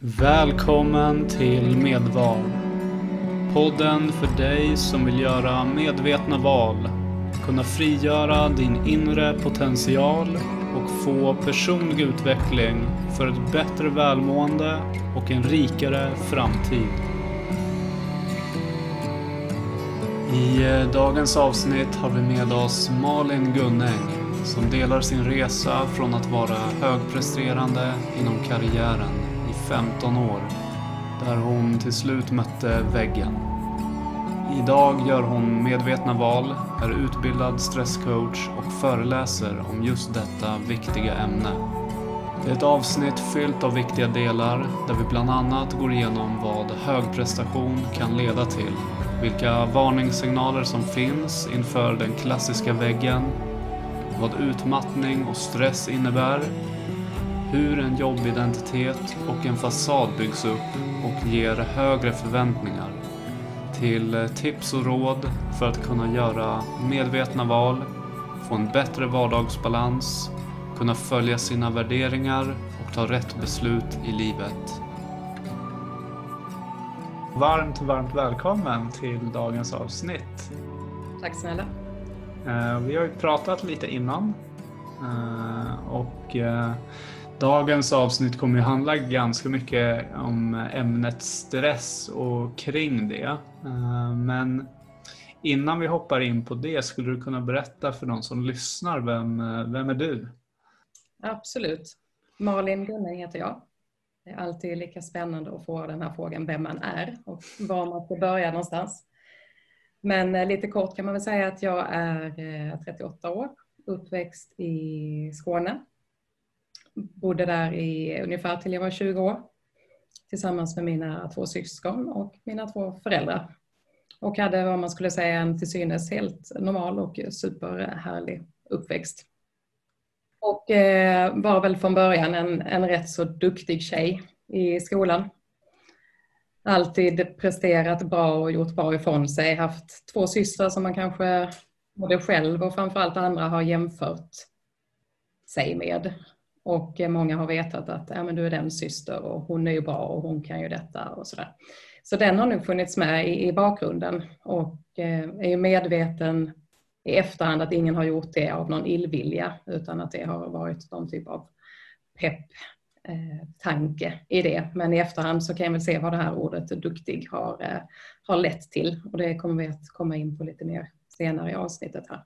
Välkommen till Medval. Podden för dig som vill göra medvetna val, kunna frigöra din inre potential och få personlig utveckling för ett bättre välmående och en rikare framtid. I eh, dagens avsnitt har vi med oss Malin Gunnäng som delar sin resa från att vara högpresterande inom karriären 15 år där hon till slut mötte väggen. Idag gör hon medvetna val, är utbildad stresscoach och föreläser om just detta viktiga ämne. Det är ett avsnitt fyllt av viktiga delar där vi bland annat går igenom vad högprestation kan leda till, vilka varningssignaler som finns inför den klassiska väggen, vad utmattning och stress innebär, hur en jobbidentitet och en fasad byggs upp och ger högre förväntningar, till tips och råd för att kunna göra medvetna val, få en bättre vardagsbalans, kunna följa sina värderingar och ta rätt beslut i livet. Varmt, varmt välkommen till dagens avsnitt. Tack snälla. Eh, Vi har ju pratat lite innan eh, och eh, dagens avsnitt kommer ju handla ganska mycket om eh, ämnet stress och kring det. Eh, men innan vi hoppar in på det, skulle du kunna berätta för de som lyssnar, vem, eh, vem är du? Absolut. Malin Gunning heter jag. Det är alltid lika spännande att få den här frågan vem man är och var man ska börja någonstans. Men lite kort kan man väl säga att jag är 38 år, uppväxt i Skåne. Bodde där i ungefär till jag var 20 år tillsammans med mina två syskon och mina två föräldrar. Och hade vad man skulle säga en till synes helt normal och superhärlig uppväxt. Och eh, var väl från början en, en rätt så duktig tjej i skolan. Alltid presterat bra och gjort bra ifrån sig. Haft två systrar som man kanske både själv och framförallt andra har jämfört sig med. Och eh, många har vetat att ja, men du är den syster och hon är ju bra och hon kan ju detta och sådär. Så den har nog funnits med i, i bakgrunden och eh, är ju medveten i efterhand att ingen har gjort det av någon illvilja utan att det har varit någon typ av pepp eh, tanke i det. Men i efterhand så kan jag väl se vad det här ordet duktig har, eh, har lett till och det kommer vi att komma in på lite mer senare i avsnittet här.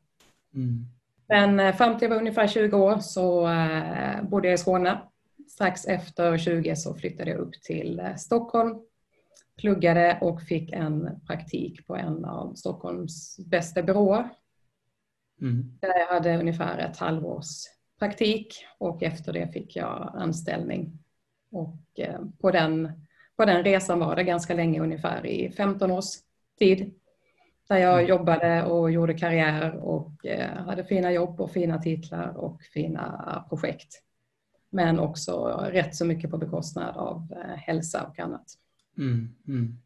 Mm. Men eh, fram till jag var ungefär 20 år så eh, bodde jag i Skåne. Strax efter 20 så flyttade jag upp till eh, Stockholm, pluggade och fick en praktik på en av Stockholms bästa byråer Mm. där jag hade ungefär ett halvårs praktik och efter det fick jag anställning. Och på den, på den resan var det ganska länge, ungefär i 15 års tid. Där jag Mm. jobbade och gjorde karriär och eh, hade fina jobb och fina titlar och fina projekt. Men också rätt så mycket på bekostnad av eh, hälsa och annat. Mm. Mm.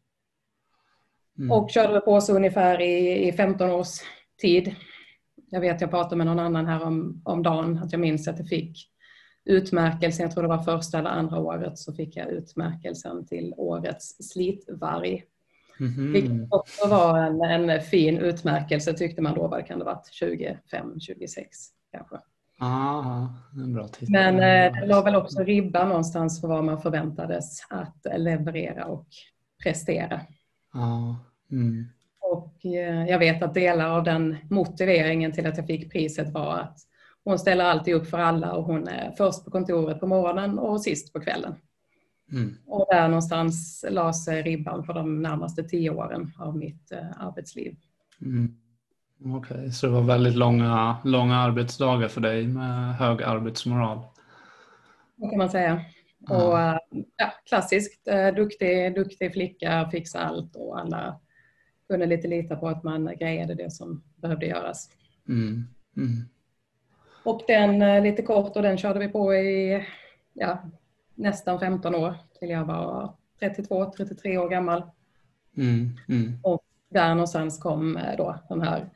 Mm. Och körde på så ungefär i, i 15 års tid. Jag vet, jag pratade med någon annan här om, om dagen, att jag minns att jag fick utmärkelsen, jag tror det var första eller andra året, så fick jag utmärkelsen till årets slitvarg. Mhm. Vilket också var en, en fin utmärkelse tyckte man då, vad kan det varit, 25, 26 kanske. Ah, en bra titel. Men eh, det la väl också ribban någonstans för vad man förväntades att leverera och prestera. Mm. Och eh, jag vet att delar av den motiveringen till att jag fick priset var att hon ställer alltid upp för alla och hon är först på kontoret på morgonen och sist på kvällen. Mm. Och där någonstans lades ribban för de närmaste tio åren av mitt eh, arbetsliv. Mm. Okej, så det var väldigt långa, långa arbetsdagar för dig med hög arbetsmoral. Det kan man säga. Ja. Och eh, ja, klassiskt, eh, duktig, duktig flicka, fixa allt och alla kunde lite lita på att man grejade det som behövde göras. Mm. Mm. Och den, lite kort, och den körde vi på i ja, nästan 15 år till jag var 32, 33 år gammal. Mm. Mm. Och där någonstans kom eh, då den här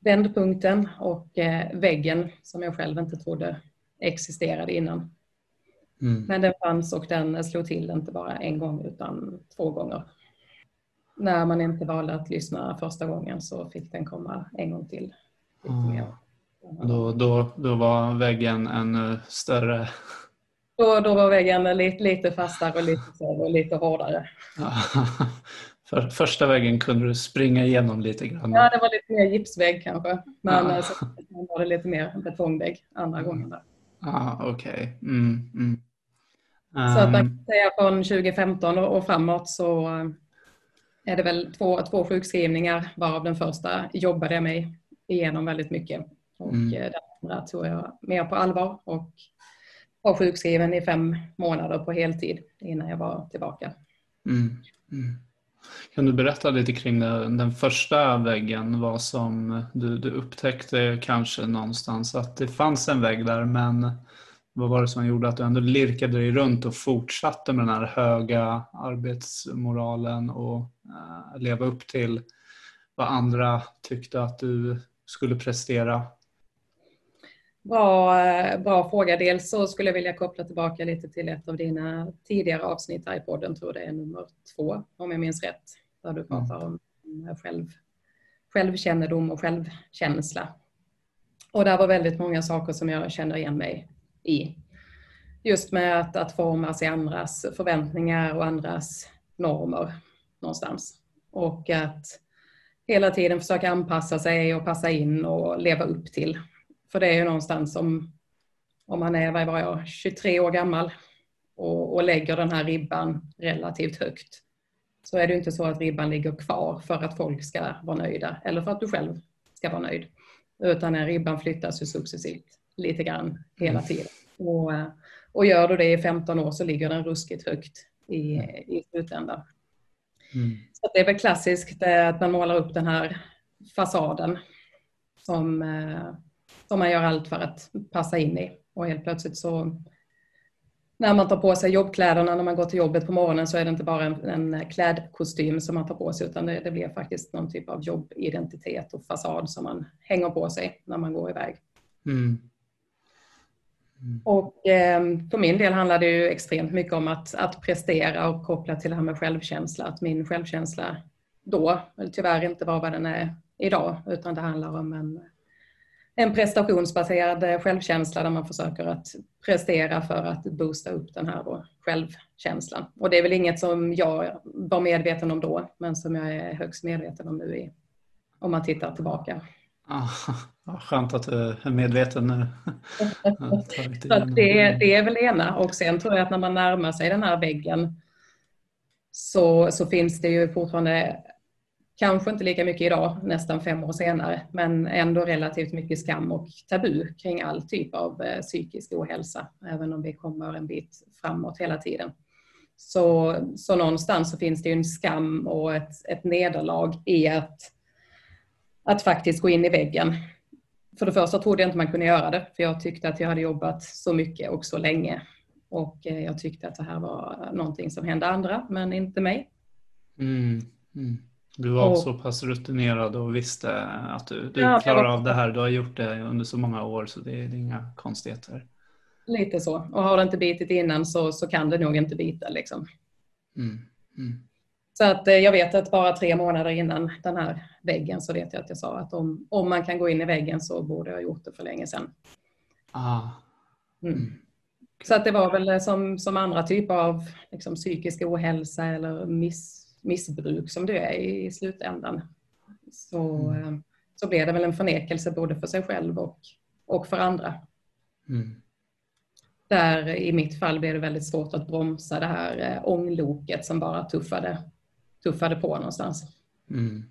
vändpunkten och eh, väggen som jag själv inte trodde existerade innan. Mm. Men den fanns och den slog till inte bara en gång utan två gånger. När man inte valde att lyssna första gången så fick den komma en gång till. Mm. Då, då, då var väggen ännu större? Då, då var väggen lite, lite fastare och lite och lite hårdare. För första väggen kunde du springa igenom lite grann? Ja, det var lite mer gipsvägg kanske. Men ja. så var det lite mer betongvägg andra gången. Där. Ah, Okej. Okay. Mm, mm. Så att man kan säga från 2015 och framåt så är det väl två, två sjukskrivningar varav den första jobbade jag mig igenom väldigt mycket. Och mm. Eh, den andra tog jag mer på allvar och var sjukskriven i fem månader på heltid innan jag var tillbaka. Mm. Mm. Kan du berätta lite kring den, den första väggen? Vad som du, du upptäckte kanske någonstans att det fanns en vägg där men vad var det som gjorde att du ändå lirkade dig runt och fortsatte med den här höga arbetsmoralen och eh, leva upp till vad andra tyckte att du skulle prestera? Bra, eh, bra fråga. Dels så skulle jag vilja koppla tillbaka lite till ett av dina tidigare avsnitt här i podden, tror det är nummer två om jag minns rätt, där du pratar om själv, självkännedom och självkänsla. Och där var väldigt många saker som jag känner igen mig i. Just med att, att formas i andras förväntningar och andras normer någonstans. Och att hela tiden försöka anpassa sig och passa in och leva upp till. För det är ju någonstans som om man är, vad var jag, 23 år gammal och, och lägger den här ribban relativt högt så är det inte så att ribban ligger kvar för att folk ska vara nöjda eller för att du själv ska vara nöjd. Utan ribban flyttas ju successivt lite grann hela tiden. Och, och gör du det i 15 år så ligger den ruskigt högt i, i slutändan. Mm. Så det är väl klassiskt att man målar upp den här fasaden som, eh, som man gör allt för att passa in i. Och helt plötsligt så när man tar på sig jobbkläderna när man går till jobbet på morgonen så är det inte bara en, en klädkostym som man tar på sig utan det, det, blir faktiskt någon typ av jobbidentitet och fasad som man hänger på sig när man går iväg. Mm. Mm. Och eh, för min del handlar det ju extremt mycket om att, att prestera och koppla till det här med självkänsla. Att min självkänsla då tyvärr inte var vad den är idag utan det handlar om en, en prestationsbaserad självkänsla där man försöker att prestera för att boosta upp den här då, självkänslan. Och det är väl inget som jag var medveten om då men som jag är högst medveten om nu i, om man tittar tillbaka. Ja, skönt att du är medveten nu. Så det, det är väl det ena. Och sen tror jag att när man närmar sig den här väggen så, så finns det ju fortfarande, kanske inte lika mycket idag, nästan fem år senare, men ändå relativt mycket skam och tabu kring all typ av eh, psykisk ohälsa, även om vi kommer en bit framåt hela tiden. Så, så någonstans så finns det ju en skam och ett, ett nederlag i att, att faktiskt gå in i väggen för det första trodde jag inte man kunde göra det, för jag tyckte att jag hade jobbat så mycket och så länge. Och eh, jag tyckte att det här var någonting som hände andra, men inte mig. Mm, mm. Du var och, så pass rutinerad och visste att du, du ja, klarar av det här. Du har gjort det under så många år så det är, det är inga konstigheter. Lite så. Och har det inte bitit innan så, så kan det nog inte bita. Liksom. Mm, mm. Så att eh, jag vet att bara tre månader innan den här väggen så vet jag att jag sa att om, om man kan gå in i väggen så borde jag ha gjort det för länge sedan. Ah. Mm. mm. Så att det var väl eh, som, som andra typer av liksom, psykisk ohälsa eller miss, missbruk som det är i, slutändan. Så, mm. Eh, så blev det väl en förnekelse både för sig själv och, och för andra. Mm. Där i mitt fall blev det väldigt svårt att bromsa det här ångloket som bara tuffade tuffade på någonstans. Mm.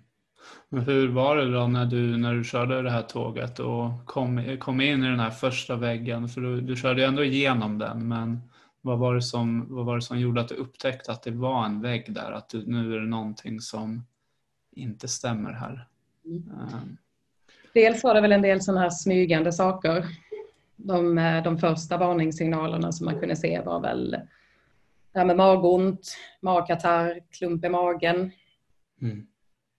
Men hur var det då när du, när du körde det här tåget och kom, kom in i den här första väggen? För du, du körde ju ändå igenom den, men vad var, det som, vad var det som gjorde att du upptäckte att det var en vägg där? Att du, nu är det någonting som inte stämmer här? Mm. Um. Dels var det väl en del sådana här smygande saker. De, de första varningssignalerna som man kunde se var väl det här med magont, magkatarr, klump i magen. Mm.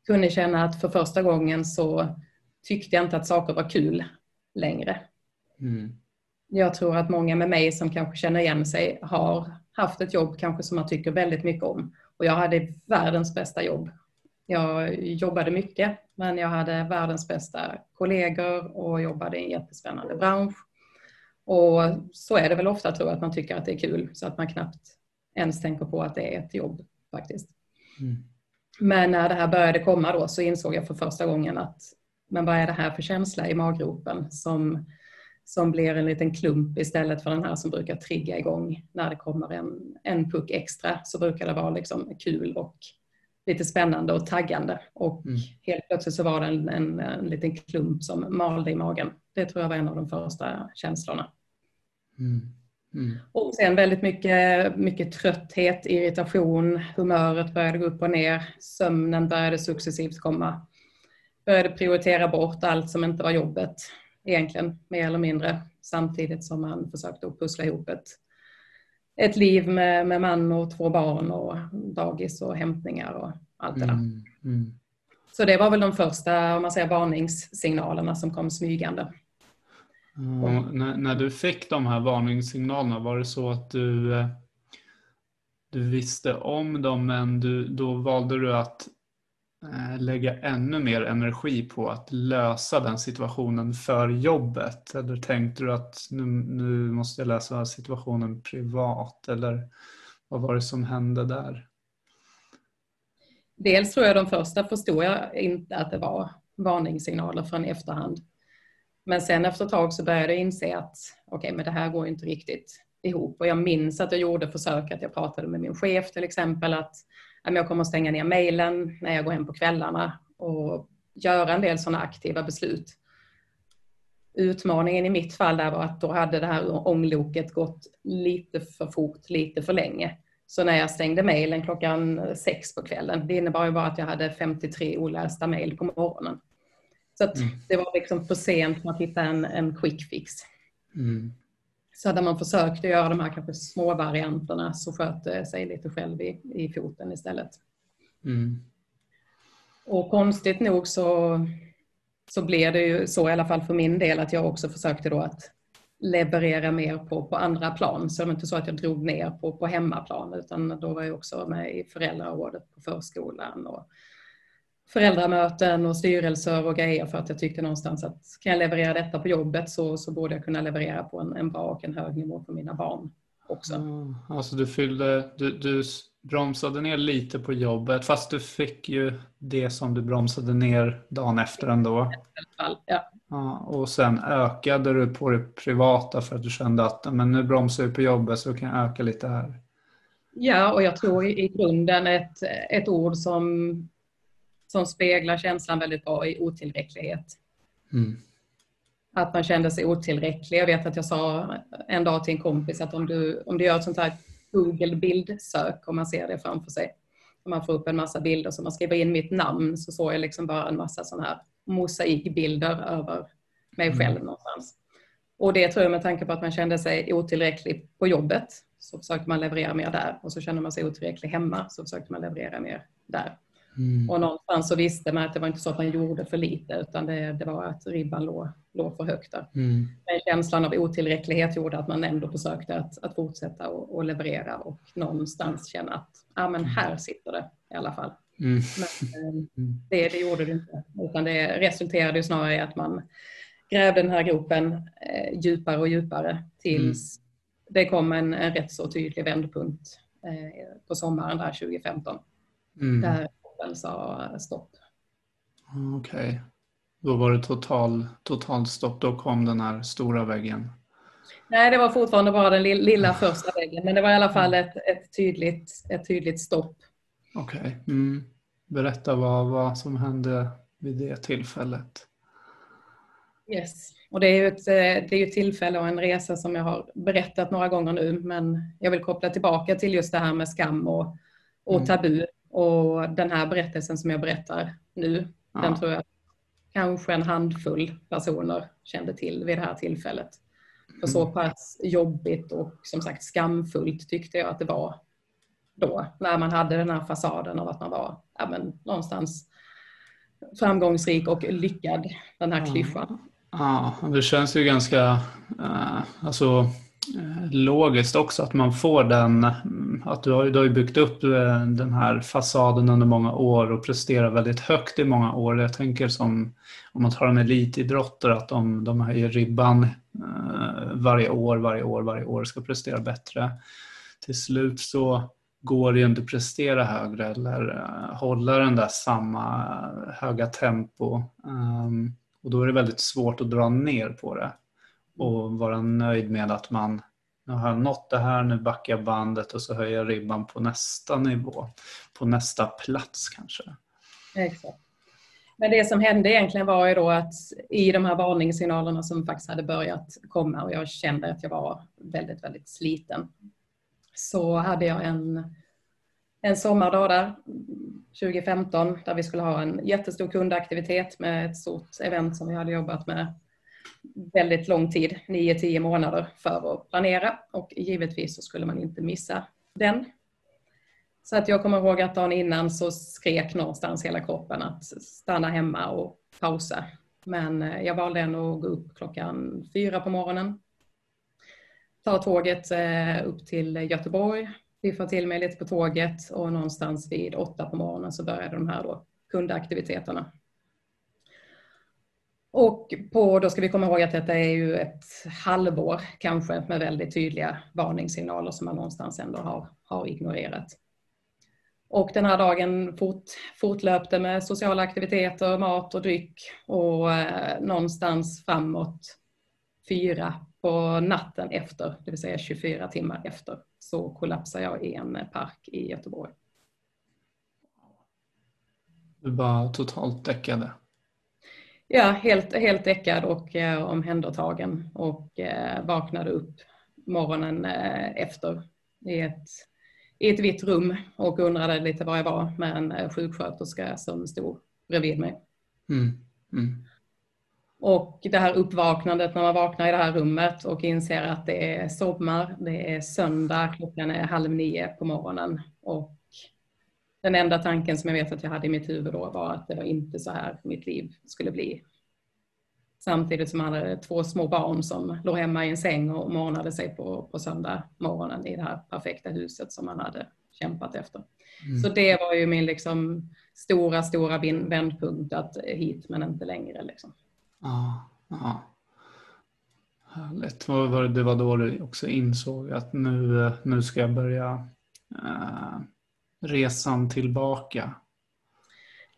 Kunde känna att för första gången så tyckte jag inte att saker var kul längre. Mm. Jag tror att många med mig som kanske känner igen sig har haft ett jobb kanske som man tycker väldigt mycket om. Och jag hade världens bästa jobb. Jag jobbade mycket, men jag hade världens bästa kollegor och jobbade i en jättespännande bransch. Och så är det väl ofta tror jag att man tycker att det är kul så att man knappt ens tänker på att det är ett jobb faktiskt. Mm. Men när det här började komma då så insåg jag för första gången att men vad är det här för känsla i maggropen som, som blir en liten klump istället för den här som brukar trigga igång när det kommer en, en puck extra så brukar det vara liksom kul och lite spännande och taggande. Och mm. helt plötsligt så var det en, en, en liten klump som malde i magen. Det tror jag var en av de första känslorna. Mm. Mm. Och sen väldigt mycket, mycket trötthet, irritation, humöret började gå upp och ner, sömnen började successivt komma. Började prioritera bort allt som inte var jobbet egentligen, mer eller mindre, samtidigt som man försökte pussla ihop ett, ett liv med, med man och två barn och dagis och hämtningar och allt det där. Mm. Mm. Så det var väl de första om man säger, varningssignalerna som kom smygande. Mm. När, när, du fick de här varningssignalerna, var det så att du, eh, du visste om dem men du, då valde du att Eh, lägga ännu mer energi på att lösa den situationen för jobbet? Eller tänkte du att nu, nu måste jag lösa situationen privat? Eller vad var det som hände där? Dels tror jag de första förstod jag inte att det var varningssignaler från efterhand. Men sen efter ett tag så började jag inse att okej, okay, men det här går inte riktigt ihop. Och jag minns att jag gjorde försök att jag pratade med min chef till exempel att jag kommer att stänga ner mejlen när jag går hem på kvällarna och göra en del sådana aktiva beslut. Utmaningen i mitt fall där var att då hade det här ångloket gått lite för fort, lite för länge. Så när jag stängde mejlen klockan sex på kvällen, det innebar ju bara att jag hade 53 olästa mejl på morgonen. Så mm. det var liksom för sent för att hitta en, en quick fix. Mm. Så hade man försökt att göra de här kanske små varianterna så sköt det sig lite själv i, i foten istället. Mm. Och konstigt nog så, så blev det ju så i alla fall för min del att jag också försökte då att leverera mer på, på andra plan. Så det var inte så att jag drog ner på, på hemmaplan utan då var jag också med i föräldrarådet på förskolan och föräldramöten och styrelser och grejer för att jag tyckte någonstans att kan jag leverera detta på jobbet så, så borde jag kunna leverera på en, en bra och en hög nivå för mina barn också. Mm, alltså du fyllde, du, du bromsade ner lite på jobbet fast du fick ju det som du bromsade ner dagen efter ändå. Ja. Ja, och sen ökade du på det privata för att du kände att men nu bromsar jag på jobbet så kan jag öka lite här. Ja, och jag tror i, grunden ett, ett ord som som speglar känslan väldigt bra i otillräcklighet. Mm. Att man kände sig otillräcklig. Jag vet att jag sa en dag till en kompis att om du, om du gör ett sånt här Google bildsök, om man ser det framför sig, och man får upp en massa bilder, så man skriver in mitt namn så såg jag liksom bara en massa sådana här mosaikbilder över mig mm. själv mm. någonstans. Och det tror jag med tanke på att man kände sig otillräcklig på jobbet så försökte man leverera mer där och så kände man sig otillräcklig hemma så försökte man leverera mer där. Mm. Och någonstans så visste man att det var inte så att man gjorde för lite utan det, det var att ribban låg, låg för högt där. Mm. Men känslan av otillräcklighet gjorde att man ändå försökte att, att fortsätta och, och leverera och någonstans känna att ah, men här sitter det i alla fall. Mm. Men eh, mm. det, det gjorde det inte utan det resulterade snarare i att man grävde den här gropen eh, djupare och djupare tills mm. det kom en, en rätt så tydlig vändpunkt eh, på sommaren där 2015. Mm. Där kroppen sa stopp. Okej. Okay. Då var det total, totalt stopp. Då kom den här stora väggen. Nej, det var fortfarande bara den lilla första väggen. Men det var i alla fall ett, ett, tydligt, ett tydligt stopp. Okej. Okay. Mm. Berätta vad, vad som hände vid det tillfället. Yes. Och det är ju ett, det är ett tillfälle och en resa som jag har berättat några gånger nu. Men jag vill koppla tillbaka till just det här med skam och, och mm. tabu. Och den här berättelsen som jag berättar nu, ja. den tror jag kanske en handfull personer kände till vid det här tillfället. För så mm. pass jobbigt och som sagt skamfullt tyckte jag att det var då, när man hade den här fasaden av att man var ja, men, någonstans framgångsrik och lyckad, den här klyschan. Ja, det känns ju ganska uh, alltså, Eh, logiskt också att man får den, att du har, du har ju byggt upp eh, den här fasaden under många år och presterar väldigt högt i många år. Jag tänker som om man tar en elitidrottare att de, de höjer ribban eh, varje år, varje år, varje år ska prestera bättre. Till slut så går det ju inte att prestera högre eller hålla den där samma höga tempo. Ehm, och då är det väldigt svårt att dra ner på det och vara nöjd med att man nu har jag nått det här, nu backar jag bandet och så höjer jag ribban på nästa nivå, på nästa plats kanske. Exakt. Men det som hände egentligen var ju då att i de här varningssignalerna som faktiskt hade börjat komma och jag kände att jag var väldigt, väldigt sliten. Så hade jag en, en sommardag där 2015 där vi skulle ha en jättestor kundaktivitet med ett stort event som vi hade jobbat med väldigt lång tid, 9-10 månader för att planera och givetvis så skulle man inte missa den. Så att jag kommer ihåg att dagen innan så skrek någonstans hela kroppen att stanna hemma och pausa. Men eh, jag valde ändå att gå upp klockan fyra på morgonen. Ta tåget eh, upp till Göteborg, piffa till mig lite på tåget och någonstans vid åtta på morgonen så började de här då kundaktiviteterna. Och på, då ska vi komma ihåg att detta är ju ett halvår kanske med väldigt tydliga varningssignaler som man någonstans ändå har, har ignorerat. Och den här dagen fort, fortlöpte med sociala aktiviteter, mat och dryck och eh, någonstans framåt fyra på natten efter, det vill säga 24 timmar efter, så kollapsar jag i en park i Göteborg. Du bara totalt däckade? Ja, helt, helt däckad och eh, omhändertagen och eh, vaknade upp morgonen eh, efter i ett, i ett vitt rum och undrade lite var jag var med en eh, sjuksköterska som stod bredvid mig. Mm. Mm. Och det här uppvaknandet när man vaknar i det här rummet och inser att det är sommar, det är söndag, klockan är halv nio på morgonen. Och den enda tanken som jag vet att jag hade i mitt huvud då var att det var inte så här mitt liv skulle bli. Samtidigt som jag hade två små barn som låg hemma i en säng och morgonade sig på, på söndag morgonen i det här perfekta huset som man hade kämpat efter. Mm. Så det var ju min liksom stora, stora vändpunkt att hit men inte längre. Liksom. Ja, ja. Härligt. Det var då du också insåg att nu, nu ska jag börja eh, resan tillbaka.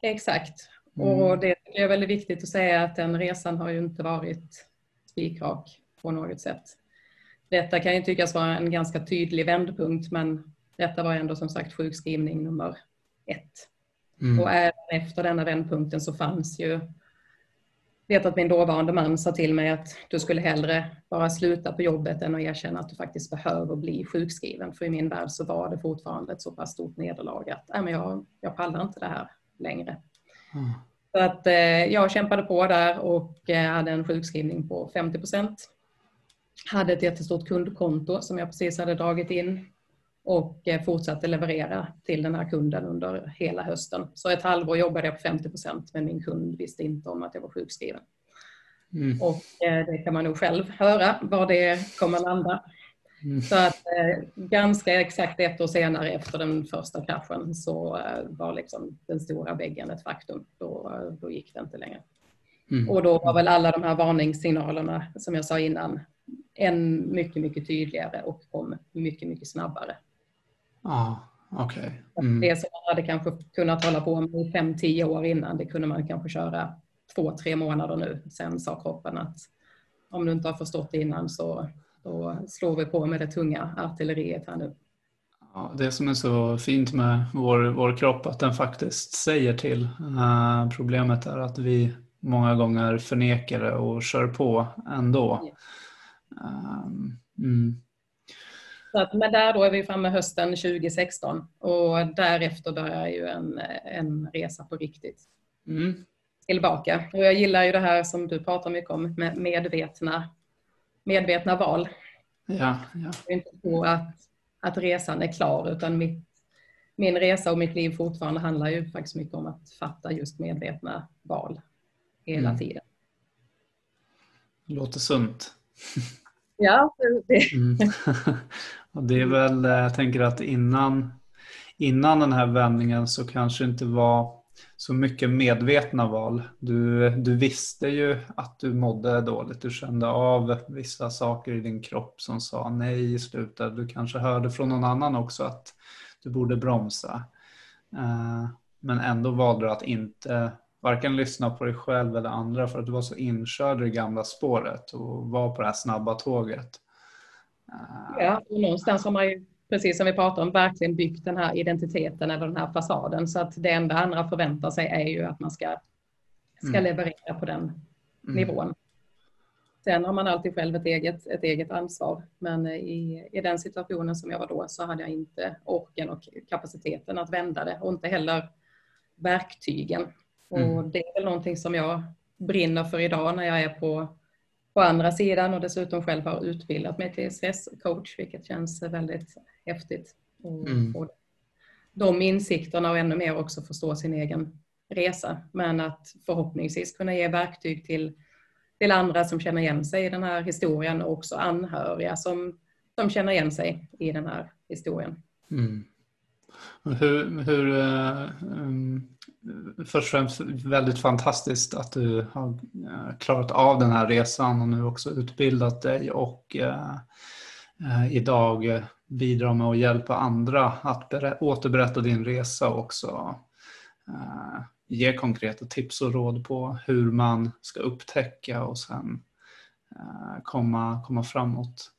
Exakt. Mm. Och det är väldigt viktigt att säga att den resan har ju inte varit spikrak på något sätt. Detta kan ju tyckas vara en ganska tydlig vändpunkt men detta var ändå som sagt sjukskrivning nummer ett. Mm. Och även efter denna vändpunkten så fanns ju vet att min dåvarande man sa till mig att du skulle hellre bara sluta på jobbet än att erkänna att du faktiskt behöver bli sjukskriven. För i min värld så var det fortfarande ett så pass stort nederlag att nej, men jag, jag pallar inte det här längre. Mm. Så att eh, jag kämpade på där och eh, hade en sjukskrivning på 50 procent. Hade ett jättestort kundkonto som jag precis hade dragit in och eh, fortsatte leverera till den här kunden under hela hösten. Så ett halvår jobbade jag på 50 procent men min kund visste inte om att jag var sjukskriven. Mm. Och eh, det kan man nog själv höra var det kommer landa. Mm. Så att eh, ganska exakt ett år senare efter den första kraschen så var liksom den stora väggen ett faktum. Då, då gick det inte längre. Mm. Och då var väl alla de här varningssignalerna som jag sa innan än mycket, mycket tydligare och kom mycket, mycket snabbare. Ja, okej. Okay. Mm. Det som man hade kanske kunnat hålla på med i fem, tio år innan, det kunde man kanske köra två, tre månader nu. Sen sa kroppen att om du inte har förstått det innan så då slår vi på med det tunga artilleriet här nu. Ja, det som är så fint med vår, vår kropp att den faktiskt säger till. Uh, problemet är att vi många gånger förnekar det och kör på ändå. Ja. Uh, mm. Så att, men där då är vi framme hösten 2016 och därefter börjar ju en, en resa på riktigt. Mm. Tillbaka. Och jag gillar ju det här som du pratar mycket om med medvetna, medvetna val. Ja, ja. Det är inte så att, att resan är klar utan mitt, min resa och mitt liv fortfarande handlar ju faktiskt mycket om att fatta just medvetna val hela mm. tiden. Låter sunt. Ja, det. Mm. och det är väl, eh, jag tänker att innan, innan den här vändningen så kanske inte var så mycket medvetna val. Du, du visste ju att du mådde dåligt. Du kände av vissa saker i din kropp som sa nej i slutet. Du kanske hörde från någon annan också att du borde bromsa. Eh, men ändå valde du att inte varken lyssna på dig själv eller andra för att du var så inkörd i det gamla spåret och var på det här snabba tåget. Ja, och någonstans har man ju, precis som vi pratade om, verkligen byggt den här identiteten eller den här fasaden. Så att det enda andra förväntar sig är ju att man ska, ska mm. leverera på den mm. nivån. Sen har man alltid själv ett eget, ett eget ansvar. Men i, i den situationen som jag var då så hade jag inte orken och kapaciteten att vända det och inte heller verktygen. Mm. Och det är väl någonting som jag brinner för idag när jag är på, på andra sidan och dessutom själv har utbildat mig till stresscoach, vilket känns väldigt häftigt. Och, mm. och de insikterna och ännu mer också förstå sin egen resa. Men att förhoppningsvis kunna ge verktyg till, till andra som känner igen sig i den här historien och också anhöriga som, som känner igen sig i den här historien. Mm. Hur, hur, um, först och främst väldigt fantastiskt att du har eh, klarat av den här resan och nu också utbildat dig och eh, eh, idag bidrar med att hjälpa andra att återberätta din resa och också ge konkreta tips och råd på hur man ska upptäcka och sen komma, komma framåt.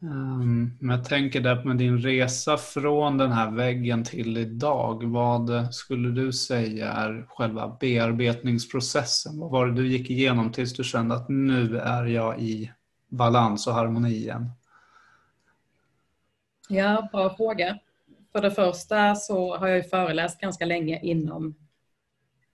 Um, men jag tänker där med din resa från den här väggen till idag. Vad skulle du säga är själva bearbetningsprocessen? Vad var det du gick igenom tills du kände att nu är jag i balans och harmoni igen? Ja, bra fråga. För det första så har jag ju föreläst ganska länge inom,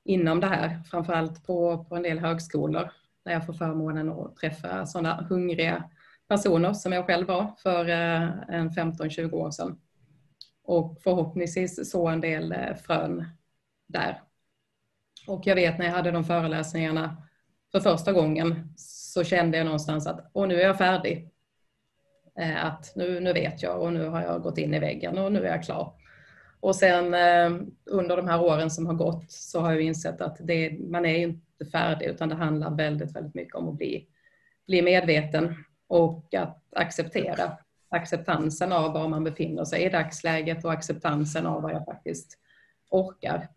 inom det här, framförallt på, på en del högskolor där jag får förmånen att träffa sådana hungriga personer som jag själv var för eh, en 15-20 år sedan. Och förhoppningsvis så en del eh, frön där. Och jag vet när jag hade de föreläsningarna för första gången så kände jag någonstans att Åh, nu är jag färdig. Eh, att nu, nu vet jag och nu har jag gått in i väggen och nu är jag klar. Och sen under de här åren som har gått så har jag insett att det, man är inte färdig utan det handlar väldigt, väldigt mycket om att bli, bli medveten och att acceptera acceptansen av var man befinner sig i dagsläget och acceptansen av vad jag faktiskt orkar.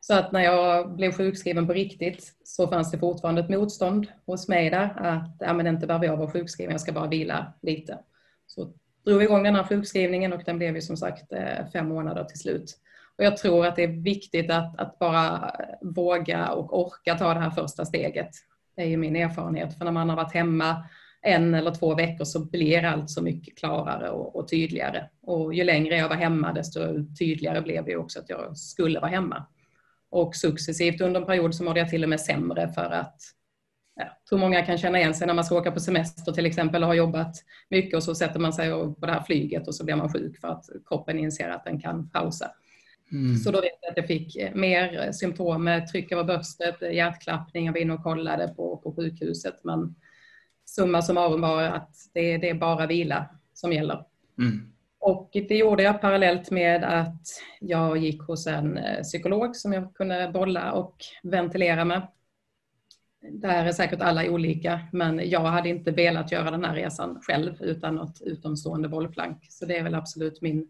Så att när jag blev sjukskriven på riktigt så fanns det fortfarande ett motstånd hos mig där att ja, men inte behöver jag vara sjukskriven, jag ska bara vila lite. Så drog vi igång den här sjukskrivningen och den blev ju som sagt eh, fem månader till slut. Och jag tror att det är viktigt att, att bara våga och orka ta det här första steget. Det är ju min erfarenhet, för när man har varit hemma en eller två veckor så blir allt så mycket klarare och, och, tydligare. Och ju längre jag var hemma desto tydligare blev det också att jag skulle vara hemma. Och successivt under en period så mådde jag till och med sämre för att jag tror många kan känna igen sig när man ska åka på semester till exempel och har jobbat mycket och så sätter man sig på det här flyget och så blir man sjuk för att kroppen inser att den kan pausa. Mm. Så då vet jag att jag fick mer symptom med tryck över bröstet, hjärtklappning, jag var inne och kollade på, på sjukhuset men summa summarum var att det, det är bara vila som gäller. Mm. Och det gjorde jag parallellt med att jag gick hos en eh, psykolog som jag kunde bolla och ventilera med. Där är säkert alla olika, men jag hade inte velat göra den här resan själv utan något utomstående bollplank. Så det är väl absolut min,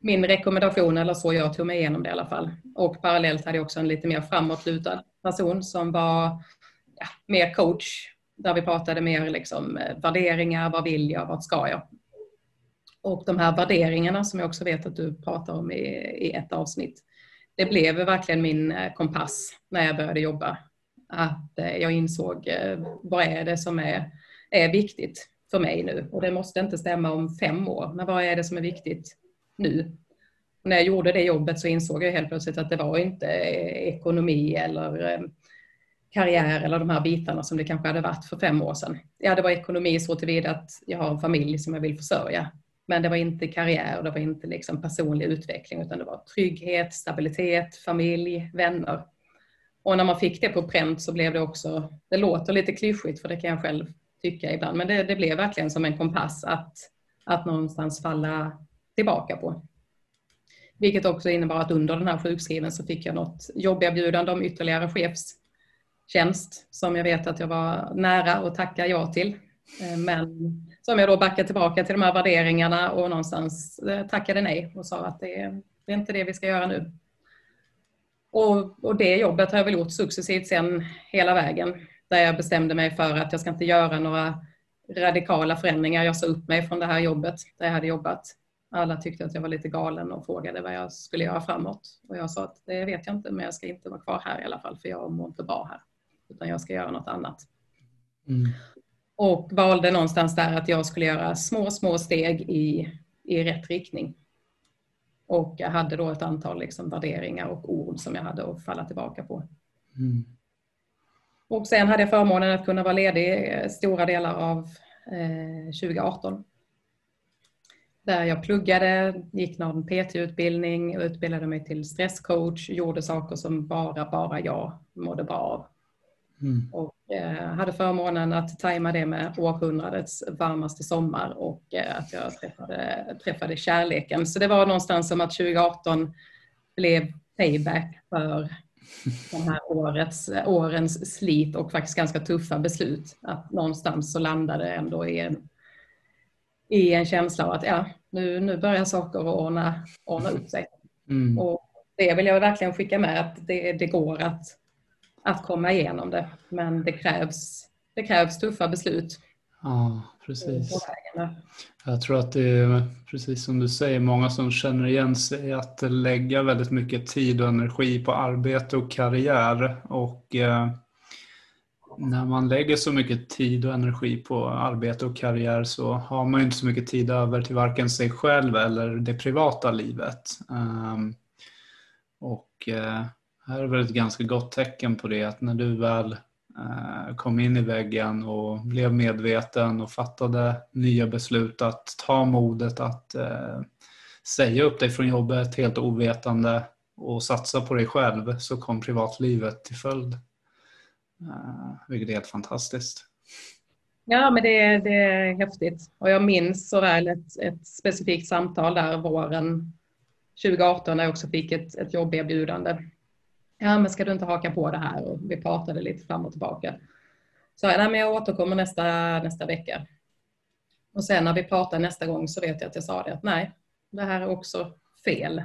min rekommendation, eller så jag tog mig igenom det i alla fall. Och parallellt hade jag också en lite mer framåtlutad person som var ja, mer coach där vi pratade mer liksom, eh, värderingar, vad vill jag, vad ska jag? Och de här värderingarna som jag också vet att du pratar om i, i ett avsnitt, det blev verkligen min eh, kompass när jag började jobba. Att eh, jag insåg vad är det som är, är viktigt för mig nu? Och det måste inte stämma om fem år, men vad är det som är viktigt nu? Och när jag gjorde det jobbet så insåg jag helt plötsligt att det var inte eh, ekonomi eller eh, karriär eller de här bitarna som det kanske hade varit för fem år sedan. Ja, det var ekonomi så tillvida att jag har en familj som jag vill försörja. Men det var inte karriär, och det var inte liksom personlig utveckling utan det var trygghet, stabilitet, familj, vänner. Och när man fick det på pränt så blev det också, det låter lite klyschigt för det kan jag själv tycka ibland, men det, det blev verkligen som en kompass att, att någonstans falla tillbaka på. Vilket också innebar att under den här sjukskrivningen så fick jag något jobberbjudande om ytterligare chefstjänst som jag vet att jag var nära att tacka ja till. Eh, men som jag då backade tillbaka till de här värderingarna och någonstans eh, tackade nej och sa att det är, det är inte det vi ska göra nu. Och, och, det jobbet har jag väl gjort successivt sen hela vägen. Där jag bestämde mig för att jag ska inte göra några radikala förändringar. Jag sa upp mig från det här jobbet där jag hade jobbat. Alla tyckte att jag var lite galen och frågade vad jag skulle göra framåt. Och jag sa att det vet jag inte, men jag ska inte vara kvar här i alla fall, för jag mår inte bra här. Utan jag ska göra något annat. Mm. Och valde någonstans där att jag skulle göra små, små steg i, i rätt riktning. Och jag hade då ett antal liksom värderingar och ord som jag hade att falla tillbaka på. Mm. Och sen hade jag förmånen att kunna vara ledig stora delar av eh, 2018. Där jag pluggade, gick någon PT-utbildning, utbildade mig till stresscoach, gjorde saker som bara, bara jag mådde bra av. Mm. Och eh, hade förmånen att tajma det med århundradets varmaste sommar och eh, att jag träffade, träffade kärleken. Så det var någonstans som att 2018 blev payback för de här årets, årens slit och faktiskt ganska tuffa beslut. Att någonstans så landade det ändå i en, i en känsla av att ja, nu, nu börjar saker att ordna, ordna upp sig. Mm. Och det vill jag verkligen skicka med att det, det går att att komma igenom det. Men det krävs, det krävs tuffa beslut. Ja, precis. Jag tror att det är precis som du säger, många som känner igen sig att lägga väldigt mycket tid och energi på arbete och karriär. Och eh, när man lägger så mycket tid och energi på arbete och karriär så har man inte så mycket tid över till varken sig själv eller det privata livet. Ehm, och eh, här är väl ett ganska gott tecken på det att när du väl eh, kom in i väggen och blev medveten och fattade nya beslut att ta modet att eh, säga upp dig från jobbet helt ovetande och satsa på dig själv så kom privatlivet till följd. Eh, vilket är helt fantastiskt. Ja, men det, det är häftigt. Och jag minns så väl ett, ett specifikt samtal där våren 2018 när jag också fick ett, ett jobberbjudande ja men ska du inte haka på det här? Och vi pratade lite fram och tillbaka. Så nej, men jag återkommer nästa, nästa vecka. Och sen när vi pratar nästa gång så vet jag att jag sa det att nej, det här är också fel.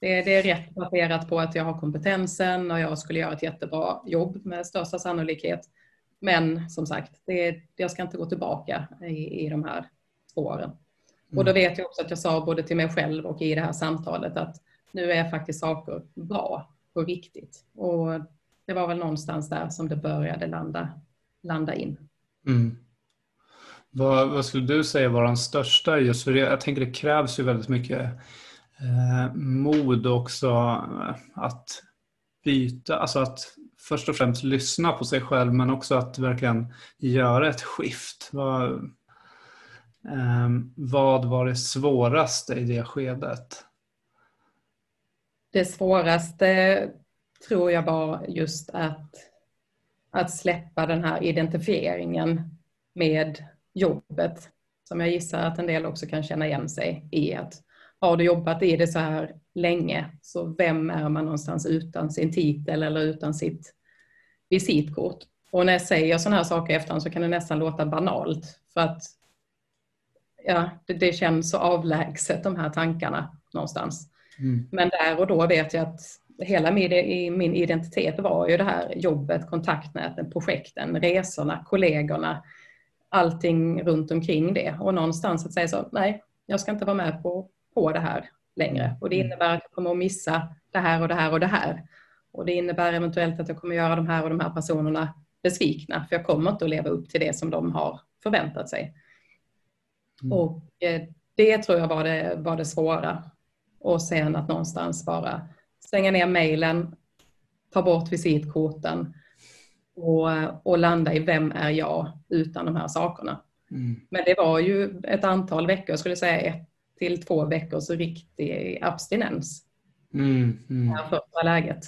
Det, det är rätt baserat på att jag har kompetensen och jag skulle göra ett jättebra jobb med största sannolikhet. Men som sagt, det, jag ska inte gå tillbaka i, i de här spåren. Mm. Och då vet jag också att jag sa både till mig själv och i det här samtalet att nu är faktiskt saker bra på riktigt. Och det var väl någonstans där som det började landa, landa in. Mm. Vad, vad, skulle du säga var den största? Just för jag tänker det krävs ju väldigt mycket eh, mod också eh, att byta, alltså att först och främst lyssna på sig själv men också att verkligen göra ett skift. Vad, eh, vad var det svåraste i det skedet? det svåraste tror jag var just att, att släppa den här identifieringen med jobbet som jag gissar att en del också kan känna igen sig i. att har du jobbat i det så här länge, så vem är man någonstans utan sin titel eller utan sitt visitkort? Och när jag säger sådana här saker efterhand så kan det nästan låta banalt för att ja, det, det känns så avlägset de här tankarna någonstans. Mm. Men där och då vet jag att hela min, min identitet var ju det här jobbet, kontaktnäten, projekten, resorna, kollegorna, allting runt omkring det. Och någonstans att säga så, nej, jag ska inte vara med på, på det här längre. Och det mm. innebär att jag kommer att missa det här och det här och det här. Och det innebär eventuellt att jag kommer att göra de här och de här personerna besvikna, för jag kommer inte att leva upp till det som de har förväntat sig. Mm. Och eh, det tror jag var det, var det svåra. Och sen att någonstans bara stänga ner mejlen, ta bort visitkorten och, och landa i vem är jag utan de här sakerna. Mm. Men det var ju ett antal veckor, jag skulle säga ett till två veckors riktig abstinens. Mm, mm. Det första läget.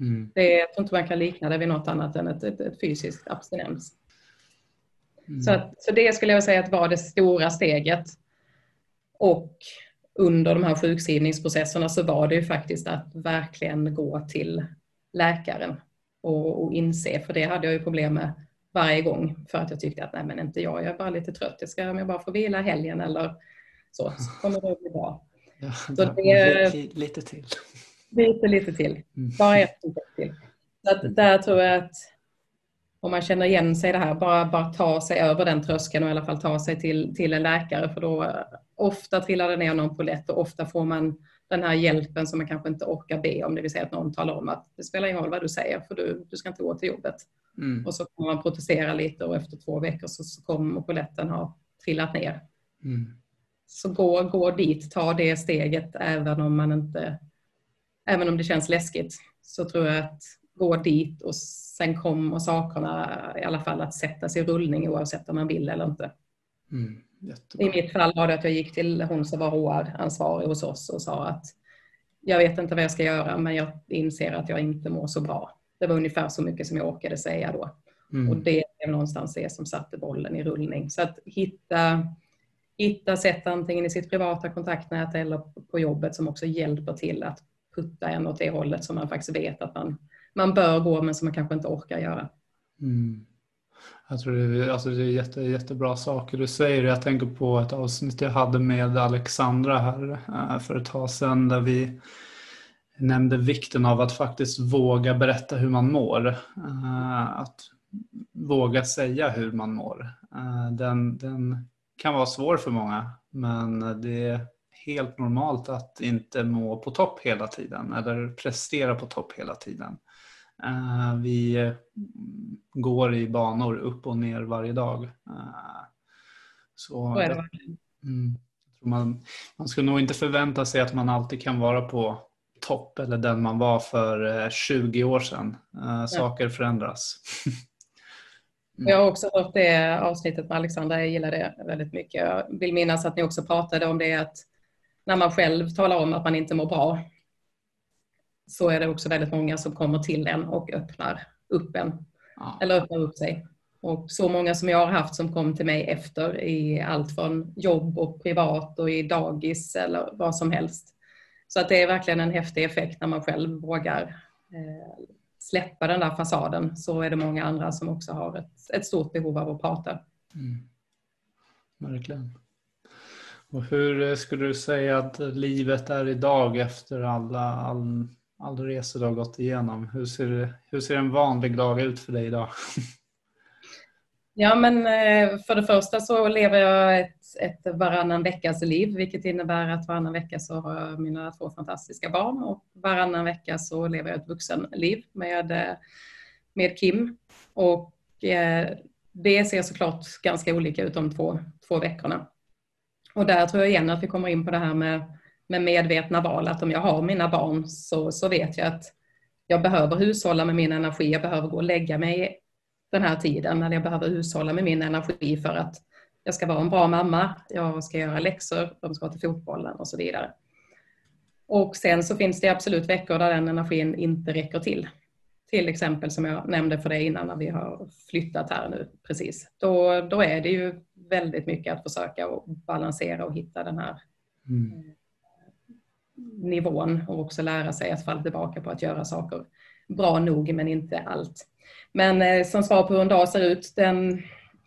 Mm. Det, jag tror inte man kan likna det vid något annat än ett, ett, ett fysiskt abstinens. Mm. Så, att, så det skulle jag säga att var det stora steget. Och under de här sjukskrivningsprocesserna så var det ju faktiskt att verkligen gå till läkaren och, och inse, för det hade jag ju problem med varje gång för att jag tyckte att nej men inte jag, jag är bara lite trött, jag ska om jag bara får vila helgen eller så, så kommer det att bli bra. Ja, så det, lite till. Lite, lite till. Mm. Bara ett till. Så att där tror jag att om man känner igen sig i det här, bara, bara ta sig över den tröskeln och i alla fall ta sig till, till en läkare för då ofta trillar det ner någon på lätt och ofta får man den här hjälpen som man kanske inte orkar be om, det vill säga att någon talar om att det spelar ingen roll vad du säger för du, du ska inte gå till jobbet. Mm. Och så kommer man protestera lite och efter två veckor så, så kommer polletten ha trillat ner. Mm. Så gå, gå dit, ta det steget även om man inte, även om det känns läskigt, så tror jag att gå dit och sen kommer sakerna i alla fall att sättas i rullning oavsett om man vill eller inte. Mm. I mitt fall var det att jag gick till hon som var HR-ansvarig hos oss och sa att jag vet inte vad jag ska göra men jag inser att jag inte mår så bra. Det var ungefär så mycket som jag orkade säga då. Mm. Och det är någonstans det som satte bollen i rullning. Så att hitta, hitta sätt antingen i sitt privata kontaktnät eller på jobbet som också hjälper till att putta en åt det hållet som man faktiskt vet att man, man bör gå men som man kanske inte orkar göra. Mm. Jag tror det är, alltså det är jätte, jättebra saker du säger. Jag tänker på ett avsnitt jag hade med Alexandra här eh, för ett tag sedan där vi nämnde vikten av att faktiskt våga berätta hur man mår. Eh, att våga säga hur man mår. Eh, den, den kan vara svår för många men det är helt normalt att inte må på topp hela tiden eller prestera på topp hela tiden. Eh, vi går i banor upp och ner varje dag. Så, är det mm, man, man ska nog inte förvänta sig att man alltid kan vara på topp eller den man var för 20 eh, år sedan. Saker förändras. mm. Jag har också hört det avsnittet med Alexandra, jag gillar det väldigt mycket. Jag vill minnas att ni också pratade om det att när man själv talar om att man inte mår bra så är det också väldigt många som kommer till en och öppnar upp en. Ja. Eller öppnar upp sig. Och så många som jag har haft som kom till mig efter i allt från jobb och privat och i dagis eller vad som helst så att det är verkligen en häftig effekt när man själv vågar eh, släppa den där fasaden. Så är det många andra som också har ett, ett stort behov av att prata. Mm. Verkligen. Och hur eh, skulle du säga att livet är idag efter alla, all, all resor du har gått igenom? Hur ser, hur ser en vanlig dag ut för dig idag? Ja, men eh, för det första så lever jag ett, ett varannan veckas liv, vilket innebär att varannan vecka så har jag mina två fantastiska barn och varannan vecka så lever jag ett vuxenliv med, eh, med Kim. Och eh, det ser såklart ganska olika ut de två, två veckorna. Och där tror jag igen att vi kommer in på det här med, med medvetna val, att om jag har mina barn så, så vet jag att jag behöver hushålla med min energi, jag behöver gå och lägga mig den här tiden när jag behöver hushålla med min energi för att jag ska vara en bra mamma, jag ska göra läxor, de ska till fotbollen och så vidare. Och sen så finns det absolut veckor där den energin inte räcker till. Till exempel som jag nämnde för dig innan när vi har flyttat här nu precis. Då, då är det ju väldigt mycket att försöka och balansera och hitta den här mm. Eh, nivån och också lära sig att falla tillbaka på att göra saker bra nog men inte allt. Men eh, som svar på hur en dag ser ut, den,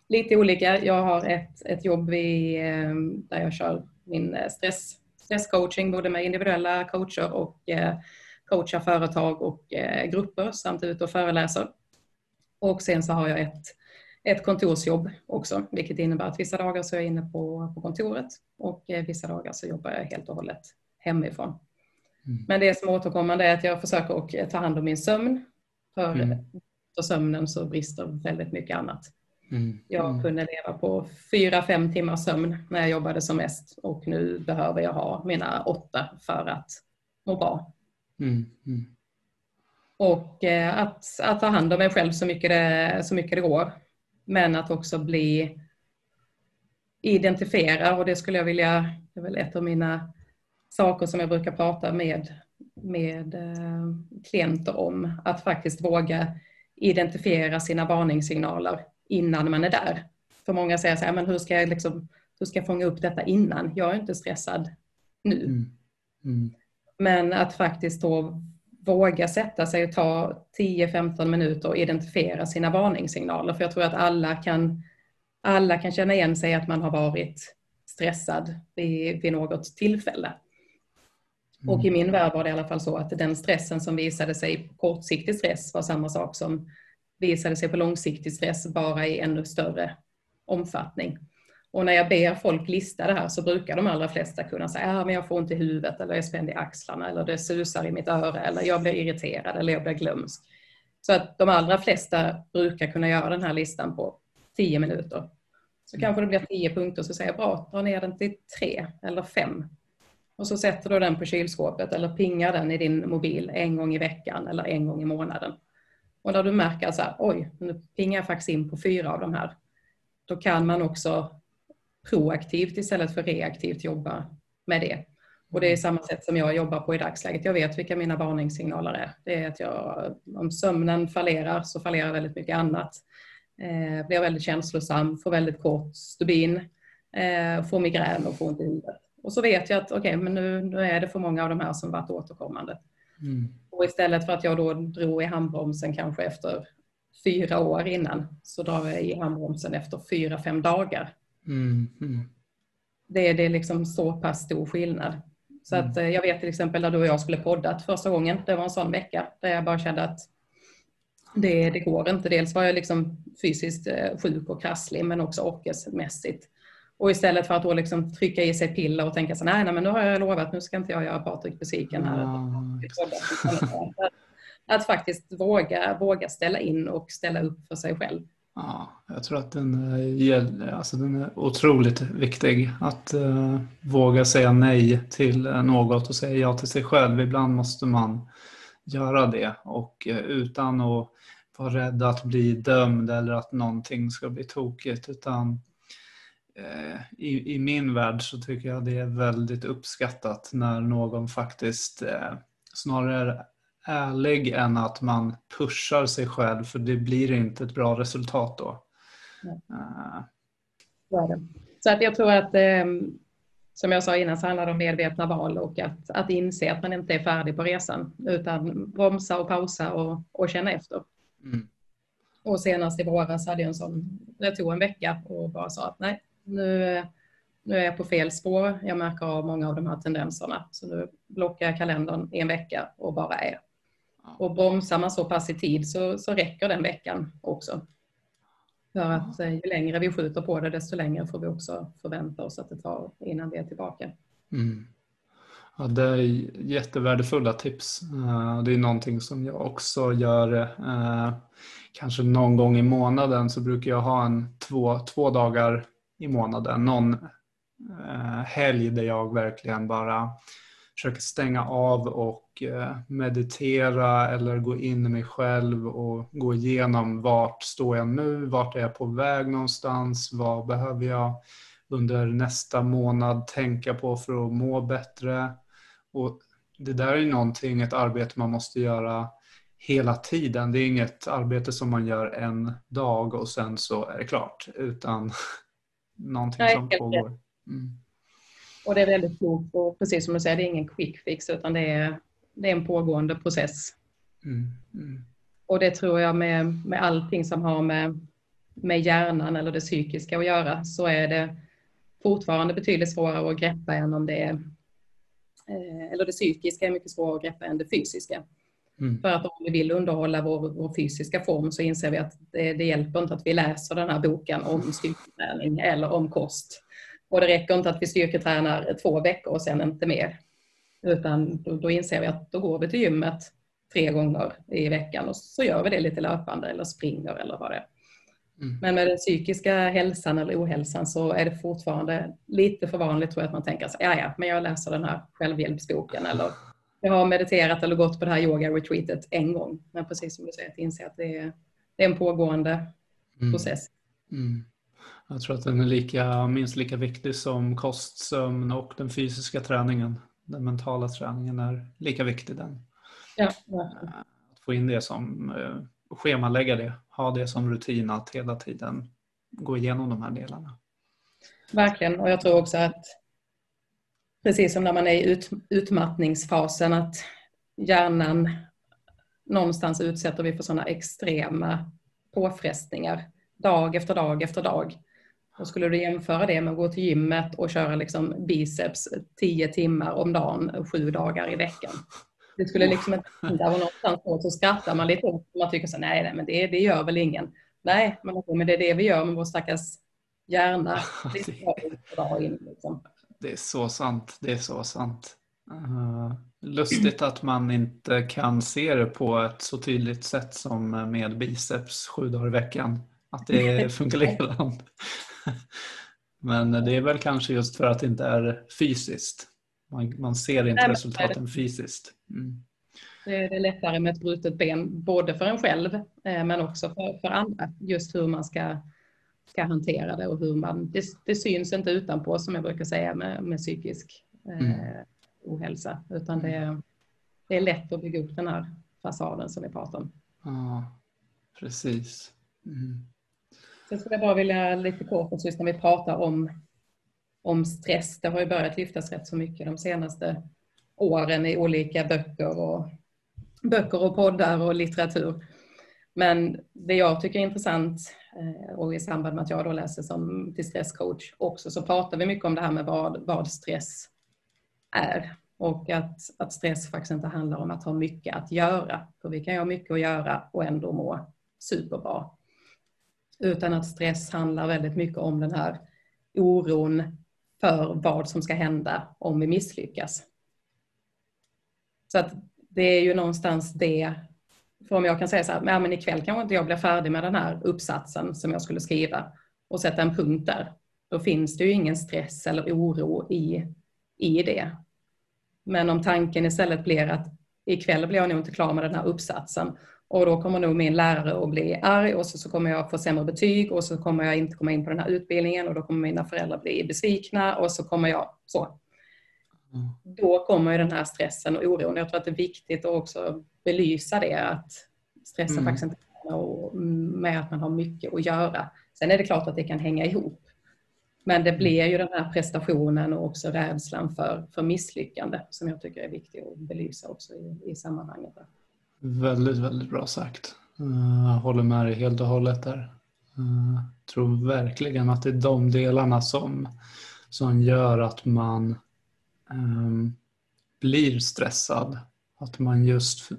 lite olika. Jag har ett, ett jobb i, eh, där jag kör min eh, stress, stresscoaching både med individuella coacher och coachar företag och grupper samt ut och föreläser. Och sen så har jag ett, ett kontorsjobb också, vilket innebär att vissa dagar så är jag inne på, på kontoret och vissa dagar så jobbar jag helt och hållet hemifrån. Mm. Men det som återkommande är att jag försöker att ta hand om min sömn. För mm brister sömnen så brister väldigt mycket annat. Mm. Jag mm. kunde leva på fyra, fem timmars sömn när jag jobbade som mest och nu behöver jag ha mina åtta för att må bra. Mm. mm. Och eh, att, att ta hand om mig själv så mycket, det, så mycket det går. Men att också bli identifiera och det skulle jag vilja, det är väl ett av mina saker som jag brukar prata med med eh, klienter om att faktiskt våga identifiera sina varningssignaler innan man är där. För många säger så här, men hur ska jag, liksom, hur ska jag fånga upp detta innan? Jag är inte stressad nu. Mm. Mm. Men att faktiskt då våga sätta sig och ta 10-15 minuter och identifiera sina varningssignaler. För jag tror att alla kan, alla kan känna igen sig att man har varit stressad vid, vid något tillfälle. Mm. Och i min värld var det i alla fall så att den stressen som visade sig på kortsiktig stress var samma sak som visade sig på långsiktig stress bara i ännu större omfattning. Och när jag ber folk lista det här så brukar de allra flesta kunna säga att ah, jag får ont i huvudet eller jag är spänd i axlarna eller det susar i mitt öra eller jag blir irriterad eller jag blir glömsk. Så att de allra flesta brukar kunna göra den här listan på tio minuter. Så mm. kanske det blir tio punkter så säger jag bra, dra ner den till tre eller fem. Och så sätter du den på kylskåpet eller pingar den i din mobil en gång i veckan eller en gång i månaden. Och när du märker så här, oj, nu pingar jag faktiskt in på fyra av de här. Då kan man också proaktivt istället för reaktivt jobba med det. Och det är samma sätt som jag jobbar på i dagsläget. Jag vet vilka mina varningssignaler är. Det är att jag, om sömnen fallerar så fallerar väldigt mycket annat. Eh, blir väldigt känslosam, får väldigt kort stubin, eh, får migrän och får ont i huvudet. Och så vet jag att okej, okay, men nu, nu är det för många av de här som varit återkommande. Mm. Och istället för att jag då drog i handbromsen kanske efter fyra år innan så drar jag i handbromsen efter fyra, fem dagar. Mm, mm. Det, det är liksom så pass stor skillnad. Så att mm. eh, jag vet till exempel när du och jag skulle poddat första gången, det var en sån vecka där jag bara kände att det, det går inte. Dels var jag liksom fysiskt eh, sjuk och krasslig men också orkesmässigt. Och istället för att då liksom trycka i sig piller och tänka så nej, nej men nu har jag lovat, nu ska inte jag göra Patrik besviken här. Mm. Att faktiskt våga, våga ställa in och ställa upp för sig själv. Ja, jag tror att den är, alltså den är otroligt viktig. Att uh, våga säga nej till något och säga ja till sig själv. Ibland måste man göra det och uh, utan att vara rädd att bli dömd eller att någonting ska bli tokigt. Utan i, i, min värld så tycker jag det är väldigt uppskattat när någon faktiskt snarare ärlig än att man pushar sig själv för det blir inte ett bra resultat då. Uh. Så att jag tror att eh, som jag sa innan så handlar det om medvetna val och att, att inse att man inte är färdig på resan utan bromsa och pausa och, och känna efter. Mm. Och senast i våras hade jag en sån, det tog en vecka och bara sa att nej, nu, nu är jag på fel spår. Jag märker av många av de här tendenserna. Så nu blockar jag kalendern i en vecka och bara är. Och bromsar man så pass i tid så, så räcker den veckan också. För att eh, ju längre vi skjuter på det desto längre får vi också förvänta oss att det tar innan vi är tillbaka. Mm. Ja, det är jättevärdefulla tips. Eh, det är någonting som jag också gör. Eh, kanske någon gång i månaden så brukar jag ha en två, två dagar i månaden. Någon eh, helg där jag verkligen bara försöker stänga av och eh, meditera eller gå in i mig själv och gå igenom vart står jag nu, vart är jag på väg någonstans, vad behöver jag under nästa månad tänka på för att må bättre. Och det där är någonting, ett arbete man måste göra hela tiden. Det är inget arbete som man gör en dag och sen så är det klart, utan någonting Nej, som pågår. Mm. Och det är väldigt klokt och precis som du säger, det är ingen quick fix utan det är, det är en pågående process. Mm, mm. Och det tror jag med, med allting som har med, med hjärnan eller det psykiska att göra så är det fortfarande betydligt svårare att greppa än om det är eh, eller det psykiska är mycket svårare att greppa än det fysiska. Mm. För att om vi vill underhålla vår, vår fysiska form så inser vi att det, det, hjälper inte att vi läser den här boken om styrketräning eller om kost. Och det räcker inte att vi styrketränar två veckor och sen inte mer. Utan då, då inser vi att då går vi till gymmet tre gånger i veckan och så gör vi det lite löpande eller springer eller vad det är. Mm. Men med den psykiska hälsan eller ohälsan så är det fortfarande lite för vanligt tror jag att man tänker så ja ja, men jag läser den här självhjälpsboken eller jag har mediterat eller gått på det här yoga-retreatet en gång. Men precis som du säger, att inse att det är, det är en pågående mm. process. Mm. Jag tror att den är lika, minst lika viktig som kost, sömn och den fysiska träningen. den mentala träningen är lika viktig den. Ja, att få in det som, eh, schemalägga det, ha det som rutin att hela tiden gå igenom de här delarna. Verkligen, och jag tror också att precis som när man är i ut, utmattningsfasen att hjärnan någonstans utsätter vi för sådana extrema påfrestningar dag efter dag efter dag. Och skulle du jämföra det med att gå till gymmet och köra liksom biceps tio timmar om dagen, sju dagar i veckan. Det skulle liksom inte hända och någonstans så skrattar man lite åt Man tycker så nej, nej men det, det gör väl ingen. Nej, men det är det vi gör med vår stackars hjärna. Liksom. Det är så sant. Det är så sant. Uh, lustigt att man inte kan se det på ett så tydligt sätt som med biceps sju dagar i veckan. Att det är fungerande. Men det är väl kanske just för att det inte är fysiskt. Man, man ser inte Nej, resultaten fysiskt. Mm. Det är lättare med ett brutet ben, både för en själv eh, men också för, för andra. Just hur man ska, ska hantera det och hur man... Det, det syns inte utanpå som jag brukar säga med, med psykisk eh, mm. ohälsa. Utan det, det är lätt att bygga upp den här fasaden som vi pratar om. Ja, precis. Mm. Sen skulle jag bara vilja lite kort, just när vi pratar om, om stress, det har ju börjat lyftas rätt så mycket de senaste åren i olika böcker och, böcker och poddar och litteratur. Men det jag tycker är intressant Eh, och i samband med att jag då läser som till stresscoach också så pratar vi mycket om det här med vad, vad stress är och att, att stress faktiskt inte handlar om att ha mycket att göra. För vi kan ju ha mycket att göra och ändå må superbra. Utan att stress handlar väldigt mycket om den här oron för vad som ska hända om vi misslyckas. Så att det är ju någonstans det, för om jag kan säga så här, men ikväll kanske inte jag blir färdig med den här uppsatsen som jag skulle skriva och sätta en punkt där. Då finns det ju ingen stress eller oro i, i det. Men om tanken istället blir att ikväll blir jag nog inte klar med den här uppsatsen och då kommer nog min lärare att bli arg och så, så kommer jag få sämre betyg och så kommer jag inte komma in på den här utbildningen och då kommer mina föräldrar bli besvikna och så kommer jag så. Mm. Då kommer ju den här stressen och oron. Jag tror att det är viktigt att också belysa det att stressen mm. faktiskt inte med att man har mycket att göra. Sen är det klart att det kan hänga ihop. Men det blir ju den här prestationen och också rädslan för, för misslyckande som jag tycker är viktig att belysa också i, i sammanhanget. Väldigt, väldigt bra sagt. Eh, jag håller med dig helt och hållet där. Jag eh, tror verkligen att det är de delarna som, som gör att man um, blir stressad. Att man just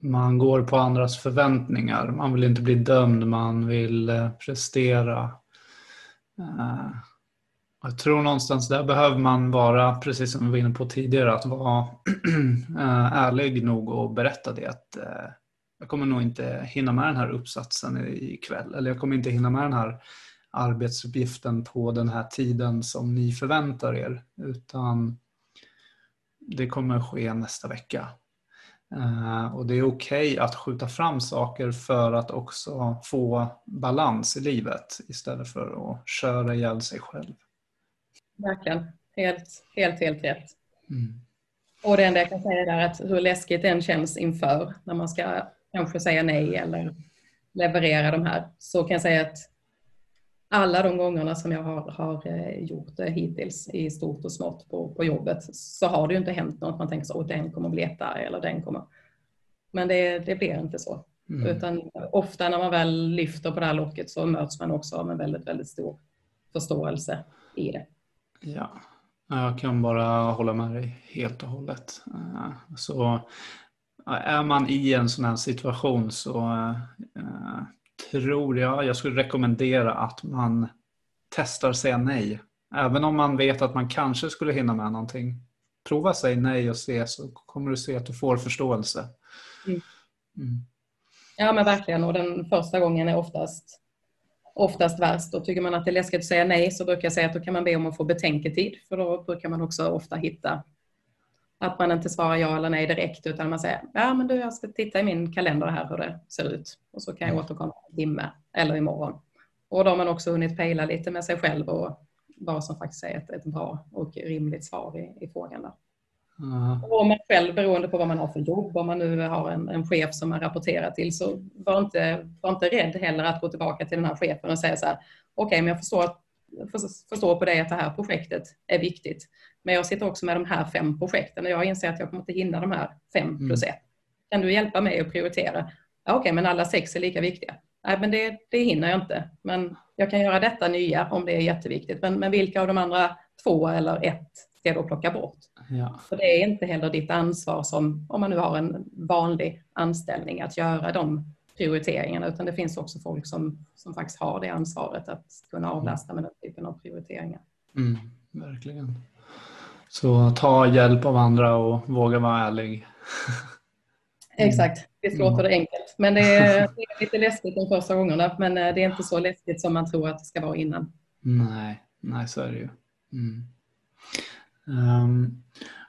man går på andras förväntningar. Man vill inte bli dömd, man vill eh, prestera. Eh, jag tror någonstans där behöver man vara, precis som vi var inne på tidigare, att vara eh, ärlig nog och berätta det att jag kommer nog inte hinna med den här uppsatsen ikväll eller jag kommer inte hinna med den här arbetsuppgiften på den här tiden som ni förväntar er utan det kommer ske nästa vecka. Eh, och det är okej okay att skjuta fram saker för att också få balans i livet istället för att köra ihjäl sig själv. Verkligen. Helt, helt, helt rätt. Mm. Och det enda jag kan säga är att hur läskigt den känns inför när man ska kanske säga nej eller leverera de här så kan jag säga att alla de gångerna som jag har, har eh, gjort det hittills i stort och smått på, på jobbet så har det ju inte hänt något. Man tänker så, att den kommer bli jättearg eller den kommer. Men det, det blir inte så. Mm. Utan ofta när man väl lyfter på det här locket så möts man också av en väldigt, väldigt stor förståelse i det. Ja, jag kan bara hålla med dig helt och hållet. Eh, så är man i en sån här situation så äh, tror jag, jag skulle rekommendera att man testar säga nej. Även om man vet att man kanske skulle hinna med någonting. Prova säg nej och se så kommer du se att du får förståelse. Mm. Mm. Ja men verkligen och den första gången är oftast oftast värst. Och tycker man att det är läskigt att säga nej så brukar jag säga att då kan man be om att få betänketid. För då brukar man också ofta hitta att man inte svarar ja eller nej direkt utan man säger ja men du jag ska titta i min kalender här hur det ser ut. Och så kan jag mm. återkomma en timme eller imorgon. Och då har man också hunnit pejla lite med sig själv och vad som faktiskt är ett, ett bra och rimligt svar i, i frågan. Där. Mm. Och man själv, beroende på vad man har för jobb, om man nu har en, en chef som man rapporterar till, så var inte, var inte rädd heller att gå tillbaka till den här chefen och säga så här, okej, okay, men jag förstår, förstår på dig att det här projektet är viktigt, men jag sitter också med de här fem projekten och jag inser att jag kommer inte hinna de här fem mm. plus ett. Kan du hjälpa mig att prioritera? Ja, okej, okay, men alla sex är lika viktiga. Nej, men det, det hinner jag inte. Men jag kan göra detta nya om det är jätteviktigt. Men, men vilka av de andra två eller ett ska jag då plocka bort? Ja. För det är inte heller ditt ansvar som, om man nu har en vanlig anställning, att göra de prioriteringarna, utan det finns också folk som, som faktiskt har det ansvaret att kunna avlasta med den typen av prioriteringar. Mm, verkligen. Så ta hjälp av andra och våga vara ärlig. Exakt, visst låter det enkelt. Men det är, det är, lite läskigt de första gångerna. Men eh, det är inte så läskigt som man tror att det ska vara innan. Nej, nej så är det ju. Mm. Um,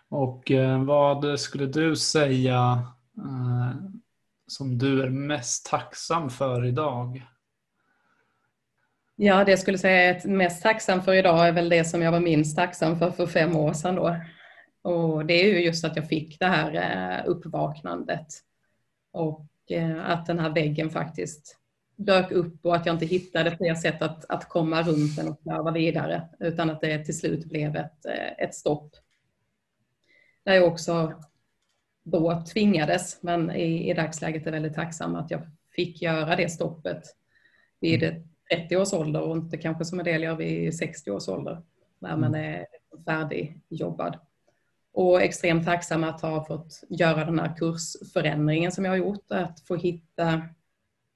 och uh, vad skulle du säga uh, som du är mest tacksam för idag? Ja, det jag skulle säga är mest tacksam för idag är väl det som jag var minst tacksam för för fem år sedan då. Och det är ju just att jag fick det här eh, uppvaknandet och eh, att den här väggen faktiskt dök upp och att jag inte hittade fler sätt att, att komma runt den och slarva vidare utan att det till slut blev ett, eh, ett stopp. Där jag också då tvingades, men i, i dagsläget är väldigt tacksam att jag fick göra det stoppet vid 30 års ålder och inte kanske som en del gör vid 60 års ålder när man mm. är färdigjobbad. Och extremt tacksam att ha fått göra den här kursförändringen som jag har gjort. Att få hitta...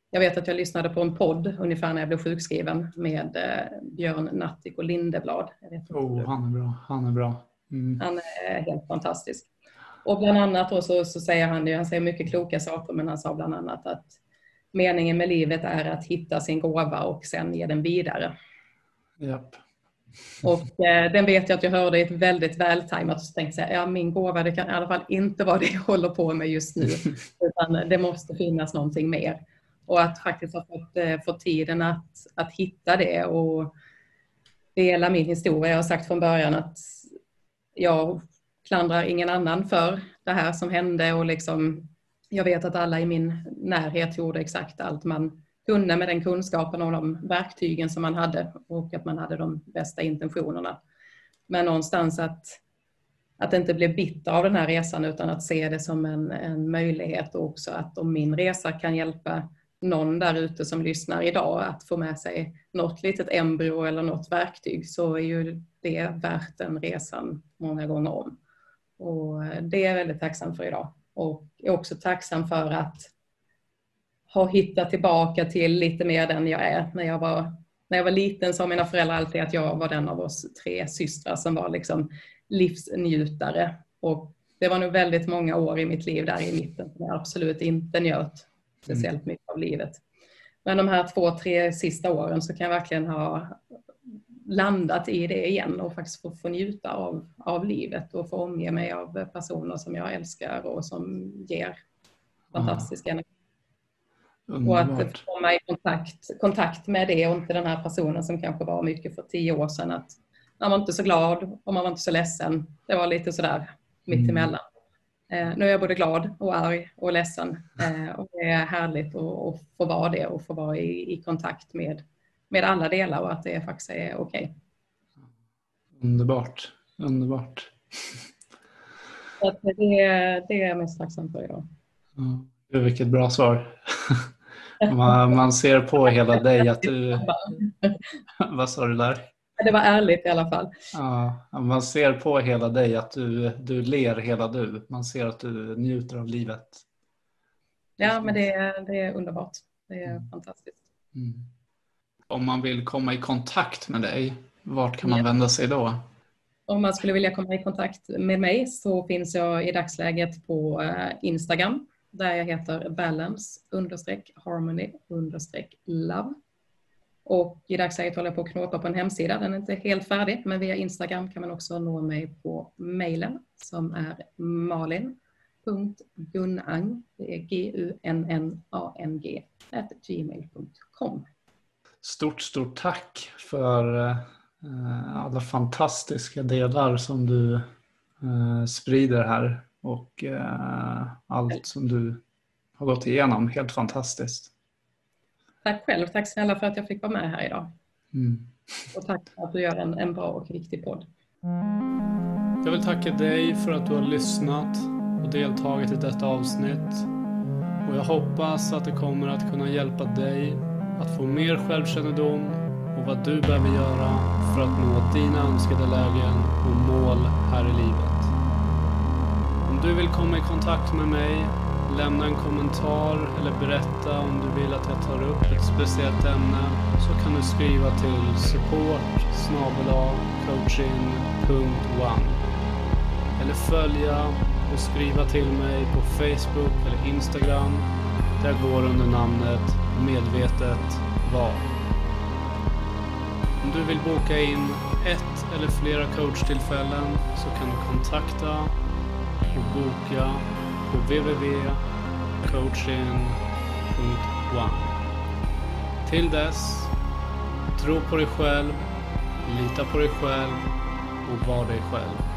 Jag vet att jag lyssnade på en podd ungefär när jag blev sjukskriven med eh, Björn Natthik och Lindeblad. oh, han är bra. Han är bra. Mm. Han är helt fantastisk. Och bland annat då så, så säger han, han säger mycket kloka saker, men han sa bland annat att meningen med livet är att hitta sin gåva och sen ge den vidare. Japp. Och eh, den vet jag att jag hörde i ett väldigt vältajmat och så tänkte jag, ja min gåva det kan i alla fall inte vara det jag håller på med just nu. Utan det måste finnas någonting mer. Och att faktiskt ha fått, eh, fått tiden att, att hitta det och dela min historia. Jag har sagt från början att jag klandrar ingen annan för det här som hände och liksom jag vet att alla i min närhet gjorde exakt allt man kunde med den kunskapen och de verktygen som man hade och att man hade de bästa intentionerna. Men någonstans att, att inte bli bitter av den här resan utan att se det som en, en möjlighet och också att om min resa kan hjälpa någon där ute som lyssnar idag att få med sig något litet embryo eller något verktyg så är ju det värt den resan många gånger om. Och det är jag väldigt tacksam för idag. Och är också tacksam för att ha hittat tillbaka till lite mer den jag är. När jag var, när jag var liten sa mina föräldrar alltid att jag var den av oss tre systrar som var liksom livsnjutare. Och det var nog väldigt många år i mitt liv där i mitten som jag absolut inte njöt speciellt mycket av livet. Men de här två, tre sista åren så kan jag verkligen ha landat i det igen och faktiskt få, få njuta av, av livet och få omge mig av personer som jag älskar och som ger fantastisk energi. Och att komma i kontakt, kontakt med det och inte den här personen som kanske var mycket för tio år sedan. Att man var inte så glad och man var inte så ledsen. Det var lite sådär mittemellan. Mm. Eh, nu är jag både glad och arg och ledsen. Eh, och det är härligt att, att få vara det och få vara i, i kontakt med, med alla delar och att det faktiskt är okej. Okay. Underbart. Underbart. Så det, det är jag mest tacksam för idag. Ja, vilket bra svar. Man, man ser på hela dig att du... Vad sa du där? Det var ärligt i alla fall. Ja, man ser på hela dig att du, du ler hela du. Man ser att du njuter av livet. Ja, men det är, det är underbart. Det är mm. fantastiskt. Mm. Om man vill komma i kontakt med dig, vart kan man vända sig då? Om man skulle vilja komma i kontakt med mig så finns jag i dagsläget på eh, Instagram där jag heter balance harmony love. Och i dagsläget håller jag på att knåpa på en hemsida. Den är inte helt färdig, men via Instagram kan man också nå mig på mejlen som är malin.gunnang, G-U-N-N-A-N-G, gmail.com. Stort, stort tack för eh, alla fantastiska delar som du eh, sprider här och eh, allt som du har gått igenom. Helt fantastiskt. Tack själv. Tack snälla för att jag fick vara med här idag. Mm. Och tack för att du gör en, en bra och viktig podd. Jag vill tacka dig för att du har lyssnat och deltagit i detta avsnitt. Och jag hoppas att det kommer att kunna hjälpa dig att få mer självkännedom och vad du behöver göra för att nå dina önskade lägen och mål här i livet. Om du vill komma i kontakt med mig, lämna en kommentar eller berätta om du vill att jag tar upp ett speciellt ämne så kan du skriva till support coaching.one eller följa och skriva till mig på Facebook eller Instagram. Där går under namnet Medvetet Val. Om du vill boka in ett eller flera coachtillfällen så kan du kontakta och boka på www.coaching.one. Till dess, tro på dig själv, lita på dig själv och var dig själv.